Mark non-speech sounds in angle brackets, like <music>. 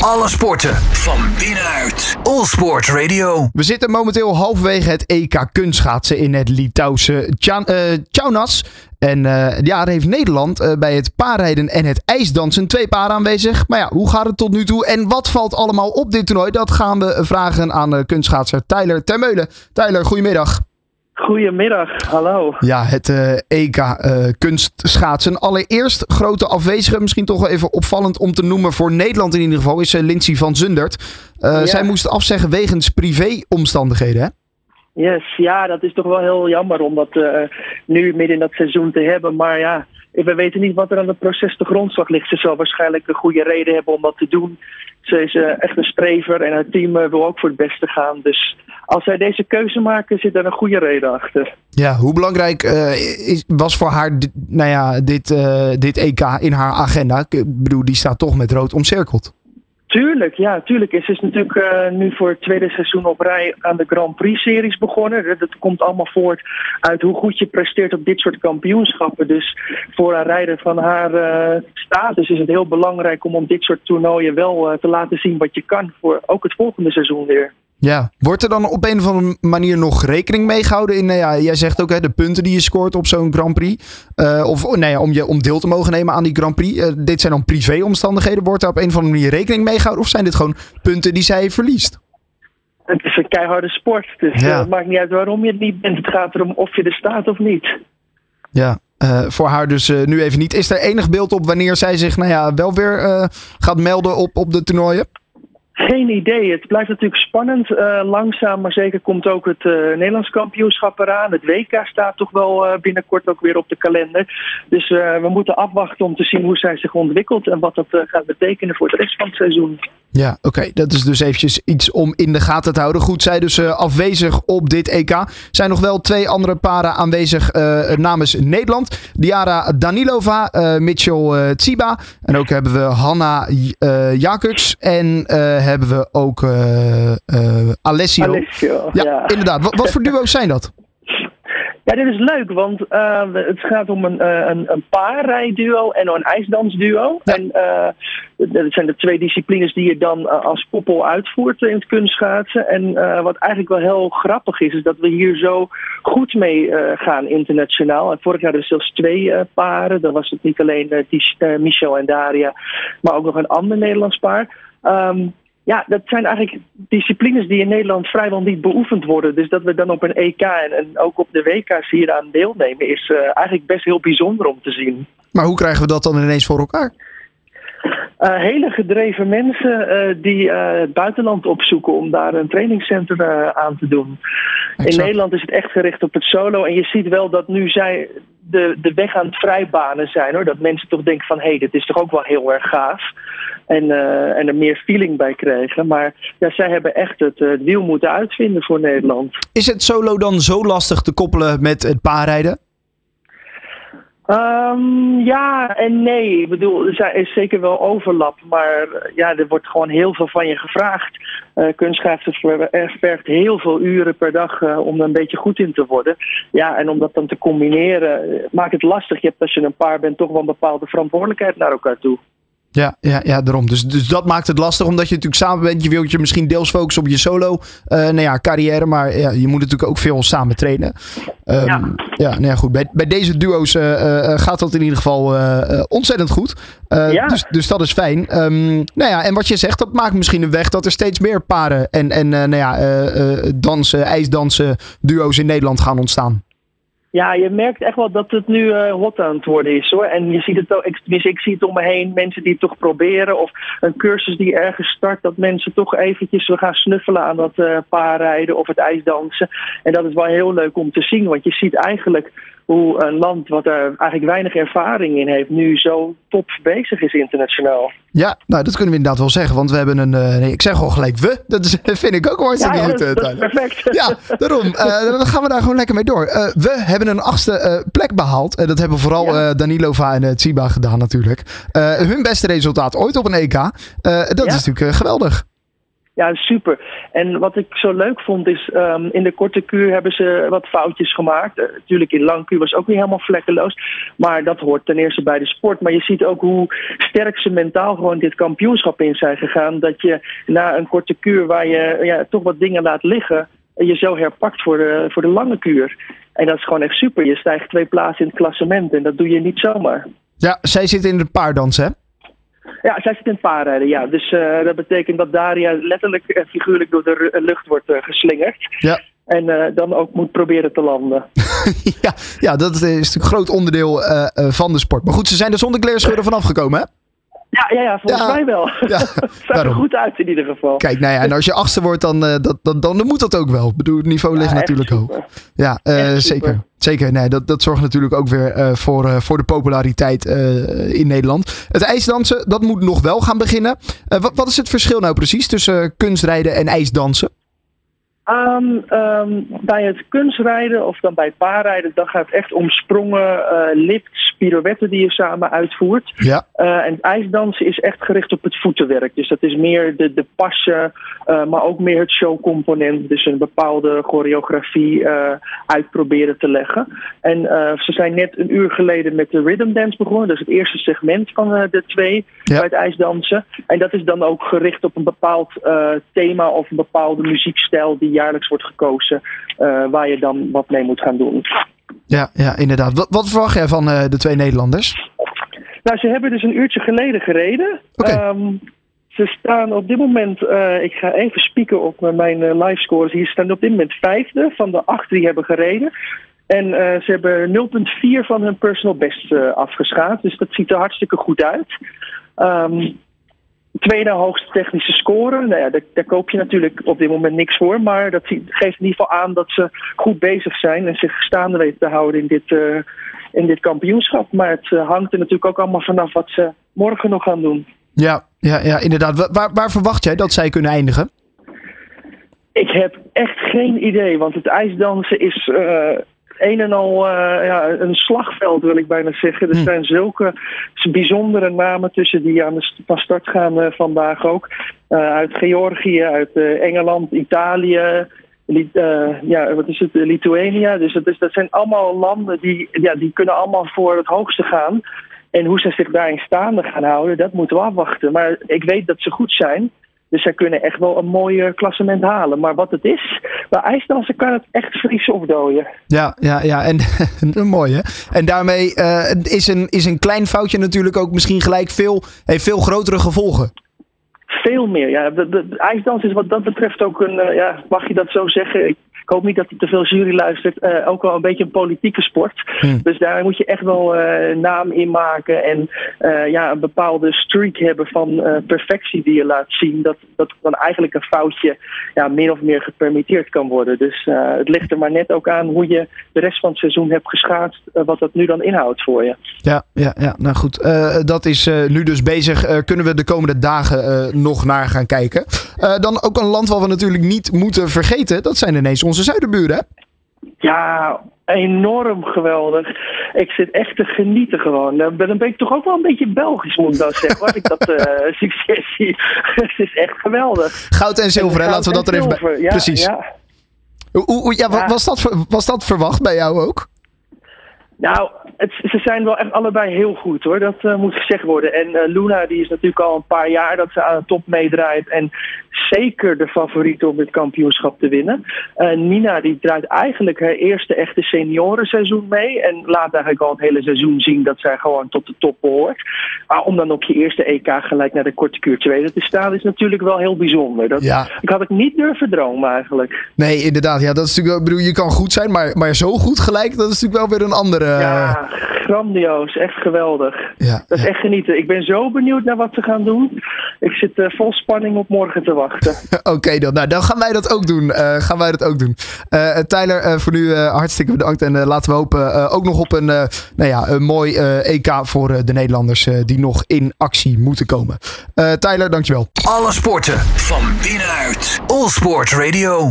Alle sporten van binnenuit. All Sport Radio. We zitten momenteel halverwege het EK kunstschaatsen in het Litouwse eh, Kaunas. En eh, ja, daar heeft Nederland eh, bij het paarrijden en het ijsdansen twee paren aanwezig. Maar ja, hoe gaat het tot nu toe en wat valt allemaal op dit toernooi? Dat gaan we vragen aan uh, kunstschaatser Tyler Termeulen. Tyler, goedemiddag. Goedemiddag, hallo. Ja, het eh, EK eh, kunstschaatsen. Allereerst grote afwezige, misschien toch wel even opvallend om te noemen voor Nederland in ieder geval, is uh, Lindsay van Zundert. Ja. Zij moest afzeggen wegens privéomstandigheden, hè? Yes, ja, dat is toch wel heel jammer om dat nu midden in dat seizoen te hebben. Maar ja, we weten niet wat er aan het proces de grondslag ligt. Ze zal waarschijnlijk een goede reden hebben om dat te doen. Ze is eh, echt een strever en haar team eh, wil ook voor het beste gaan. Dus als zij deze keuze maken, zit er een goede reden achter. Ja, hoe belangrijk eh, is, was voor haar nou ja, dit, dit EK in haar agenda? Ik bedoel, die staat toch met rood omcirkeld. Tuurlijk, ja, tuurlijk. Ze is natuurlijk eh, nu voor het tweede seizoen op rij aan de Grand Prix-series begonnen. Dat, komt allemaal voort uit hoe goed je presteert op dit soort kampioenschappen. Dus voor een rijder van haar eh, status is het heel belangrijk om op dit soort toernooien wel eh, te laten zien wat je kan voor ook het volgende seizoen weer. Ja, wordt er dan op een of andere manier nog rekening mee gehouden in, nou ja, jij zegt ook hè, de punten die je scoort op zo'n Grand Prix. Eh, of oh, nou ja, om, je, om deel te mogen nemen aan die Grand Prix. Eh, dit zijn dan privéomstandigheden. Wordt daar op een of andere manier rekening mee gehouden? Of zijn dit gewoon punten die zij verliest? Het is een keiharde sport, dus Ja. eh, het maakt niet uit waarom je het niet bent. Het gaat erom of je er staat of niet. Ja, eh, voor haar dus nu even niet. Is er enig beeld op wanneer zij zich nou ja, wel weer eh, gaat melden op, op de toernooien? Geen idee. Het blijft natuurlijk spannend. Eh, langzaam, maar zeker komt ook het eh, Nederlands kampioenschap eraan. Het WK staat toch wel eh, binnenkort ook weer op de kalender. Dus we moeten afwachten om te zien hoe zij zich ontwikkelt en wat dat gaat betekenen voor de rest van het seizoen. Ja, oké. Dat is dus eventjes iets om in de gaten te houden. Goed, zij dus afwezig op dit EK. Zijn nog wel twee andere paren aanwezig namens Nederland. Diara Danilova, Mitchell Tsiba. En ook hebben we Hanna Jakuts. En hebben we ook eh, eh, Alessio. Alessio, Ja, ja. inderdaad. Wat, wat voor duo's zijn dat? <laughs> Ja, dit is leuk, want eh, het gaat om een, een, een paarrijduo en een ijsdansduo. Ja. En dat zijn de twee disciplines die je dan als koppel uitvoert in het kunstschaatsen. En wat eigenlijk wel heel grappig is, is dat we hier zo goed mee gaan internationaal. En vorig jaar dus zelfs twee paren. Dan was het niet alleen Michel en Daria, maar ook nog een ander Nederlands paar. Ehm, ja, dat zijn eigenlijk disciplines die in Nederland vrijwel niet beoefend worden. Dus dat we dan op een EK en, en ook op de WK's hier aan deelnemen, is eh, eigenlijk best heel bijzonder om te zien. Maar hoe krijgen we dat dan ineens voor elkaar? Eh, hele gedreven mensen eh, die het buitenland opzoeken om daar een trainingscentrum aan te doen. In. Nederland is het echt gericht op het solo. En je ziet wel dat nu zij de, de weg aan het vrijbanen zijn. Hoor. Dat mensen toch denken van, hé, hey, dit is toch ook wel heel erg gaaf. En, eh, en er meer feeling bij krijgen. Maar ja, zij hebben echt het, eh, het wiel moeten uitvinden voor Nederland. Is het solo dan zo lastig te koppelen met het paarrijden? Ehm, ja en nee. Ik bedoel, er is zeker wel overlap. Maar eh, ja, er wordt gewoon heel veel van je gevraagd. Uh, eh, vergt heel veel uren per dag eh, om er een beetje goed in te worden. Ja, en om dat dan te combineren, maakt het lastig. Je hebt als je een paar bent toch wel een bepaalde verantwoordelijkheid naar elkaar toe. Ja, ja, ja daarom. Dus, dus dat maakt het lastig, omdat je natuurlijk samen bent. Je wilt je misschien deels focussen op je solo eh, nou ja, carrière, maar ja, je moet natuurlijk ook veel samen trainen. Ehm, Ja. ja, nou ja, goed. Bij, bij deze duo's eh, eh, gaat dat in ieder geval ontzettend goed. Ja. dus, dus dat is fijn. Ehm, nou ja, en wat je zegt, dat maakt misschien een weg dat er steeds meer paren en, en nou ja, dansen, ijsdansen, duo's in Nederland gaan ontstaan. Ja, je merkt echt wel dat het nu eh, hot aan het worden is hoor. En je ziet het ook, ik, ik zie het om me heen, mensen die het toch proberen. Of een cursus die ergens start, dat mensen toch eventjes gaan snuffelen aan dat eh paarrijden of het ijsdansen. En dat is wel heel leuk om te zien, want je ziet eigenlijk hoe een land wat er eigenlijk weinig ervaring in heeft, nu zo top bezig is internationaal. Ja, nou dat kunnen we inderdaad wel zeggen, want we hebben een, eh, nee, ik zeg al gelijk we, dat is, <laughs> vind ik ook wel hartstikke ja, goed. dat, eh, perfect. <laughs> Ja, daarom. Eh, dan gaan we daar gewoon lekker mee door. We hebben een achtste plek behaald. En dat hebben vooral Ja. Danilova en Tsiba gedaan natuurlijk. Hun beste resultaat ooit op een EK. Dat is natuurlijk geweldig. Ja, super. En wat ik zo leuk vond is, um, in de korte kuur hebben ze wat foutjes gemaakt. Uh, natuurlijk in lang kuur was ook niet helemaal vlekkeloos. Maar dat hoort ten eerste bij de sport. Maar je ziet ook hoe sterk ze mentaal gewoon dit kampioenschap in zijn gegaan. Dat je na een korte kuur waar je ja, toch wat dingen laat liggen, je zo herpakt voor de, voor de lange kuur. En dat is gewoon echt super. Je stijgt twee plaatsen in het klassement en dat doe je niet zomaar. Ja, zij zit in de paardans, hè? Ja, zij zit in het paarrijden, ja. Dus uh, dat betekent dat Daria letterlijk en figuurlijk door de lucht wordt uh, geslingerd. Ja. En dan ook moet proberen te landen. <laughs> ja, ja, dat is natuurlijk een groot onderdeel van de sport. Maar goed, ze zijn er zonder kleerscheuren vanaf gekomen, hè? Ja, ja, ja volgens ja. mij wel. Ja, <laughs> Zag er goed uit in ieder geval. Kijk, nou ja, en als je achtste wordt, dan, uh, dat, dan, dan, moet dat ook wel. Ik bedoel, het niveau ligt natuurlijk hoog. Ja, uh, zeker. Zeker, nee, dat, dat zorgt natuurlijk ook weer uh, voor, voor de populariteit in Nederland. Het ijsdansen, dat moet nog wel gaan beginnen. wat, wat is het verschil nou precies tussen kunstrijden en ijsdansen? Um, bij het kunstrijden of dan bij het paarrijden, dan gaat het echt om sprongen, uh, lifts, pirouetten die je samen uitvoert. Ja. Uh, en het ijsdansen is echt gericht op het voetenwerk. Dus dat is meer de, de passen, uh, maar ook meer het showcomponent. Dus een bepaalde choreografie uitproberen te leggen. En ze zijn net een uur geleden met de rhythm dance begonnen. Dat is het eerste segment van de twee ja. bij het ijsdansen. En dat is dan ook gericht op een bepaald thema of een bepaalde muziekstijl die jaarlijks wordt gekozen, uh, waar je dan wat mee moet gaan doen. Ja, ja inderdaad. Wat, wat verwacht jij van uh, de twee Nederlanders? Nou, ze hebben dus een uurtje geleden gereden. Okay. Um, ze staan op dit moment, uh, ik ga even spieken op mijn uh, live scores. Hier staan op dit moment vijfde van de acht die hebben gereden. En uh, ze hebben 0,4 van hun personal best afgeschaat. Dus dat ziet er hartstikke goed uit. Um, tweede hoogste technische score. Nou ja, daar, daar, koop je natuurlijk op dit moment niks voor. Maar dat geeft in ieder geval aan dat ze goed bezig zijn en zich staande weten te houden in dit, uh, in dit kampioenschap. Maar het uh, hangt er natuurlijk ook allemaal vanaf wat ze morgen nog gaan doen. Ja, ja, ja inderdaad. Waar, waar verwacht jij dat zij kunnen eindigen? Ik heb echt geen idee, want het ijsdansen is uh, een en al uh, ja, een slagveld, wil ik bijna zeggen. Er zijn zulke bijzondere namen tussen die aan de van start gaan uh, vandaag ook. Uh, uit Georgië, uit Engeland, Italië. ja, wat is het? Lithuania. Dus dat, is, dat zijn allemaal landen die, ja, die kunnen allemaal voor het hoogste gaan. En hoe ze zich daarin staande gaan houden, dat moeten we afwachten. Maar ik weet dat ze goed zijn. Dus zij kunnen echt wel een mooi klassement halen. Maar wat het is, bij ijsdansen kan het echt vriezen of dooien. Ja, ja, ja. En <laughs> mooi hè. En daarmee uh, is, een, is een klein foutje natuurlijk ook misschien gelijk veel, heeft veel grotere gevolgen. Veel meer, ja. De, de, de ijsdans is wat dat betreft ook een, uh, ja, mag je dat zo zeggen? Ik, ik hoop niet dat hij te veel jury luistert. Uh, ook wel een beetje een politieke sport. Hmm. Dus daar moet je echt wel uh, naam in maken. En ja, een bepaalde streak hebben van perfectie die je laat zien. Dat, dat dan eigenlijk een foutje ja, min of meer gepermitteerd kan worden. Dus het ligt er maar net ook aan hoe je de rest van het seizoen hebt geschaatst. wat dat nu dan inhoudt voor je. Ja, ja, ja nou goed. dat is nu dus bezig. kunnen we de komende dagen nog naar gaan kijken. dan ook een land wat we natuurlijk niet moeten vergeten. Dat zijn ineens onze zuidenburen? Ja, enorm geweldig. Ik zit echt te genieten gewoon. Dan ben ik toch ook wel een beetje Belgisch, moet ik dan zeggen. Waar ik dat <laughs> uh, succes zie. Het is echt geweldig. Goud en zilver, hè? Laten we dat er even bij. Ja, Precies. Ja, ja. Was, dat, was dat verwacht bij jou ook? Nou, het, ze zijn wel echt allebei heel goed hoor. Dat uh, moet gezegd worden. En uh, Luna die is natuurlijk al een paar jaar dat ze aan de top meedraait. En zeker de favoriet om het kampioenschap te winnen. Uh, Nina die draait eigenlijk haar eerste echte seniorenseizoen mee. En laat eigenlijk al het hele seizoen zien dat zij gewoon tot de top behoort. Maar om dan op je eerste EK gelijk naar de korte kuur tweede te staan is natuurlijk wel heel bijzonder. Dat, ja. Ik had het niet durven dromen eigenlijk. Nee, inderdaad. Ja, dat is natuurlijk, bedoel, je kan goed zijn, maar, maar zo goed gelijk, dat is natuurlijk wel weer een andere... Ja, grandioos. Echt geweldig. Ja, dat is ja. echt genieten. Ik ben zo benieuwd naar wat ze gaan doen. Ik zit uh, vol spanning op morgen te wachten. <laughs> Oké okay, dan. Nou, dan gaan wij dat ook doen. Uh, gaan wij dat ook doen. Uh, Tyler, voor nu hartstikke bedankt. En laten we hopen ook nog op een, nou ja, een mooi EK voor de Nederlanders die nog in actie moeten komen. Tyler, dankjewel. Alle sporten van binnenuit. All Sport Radio.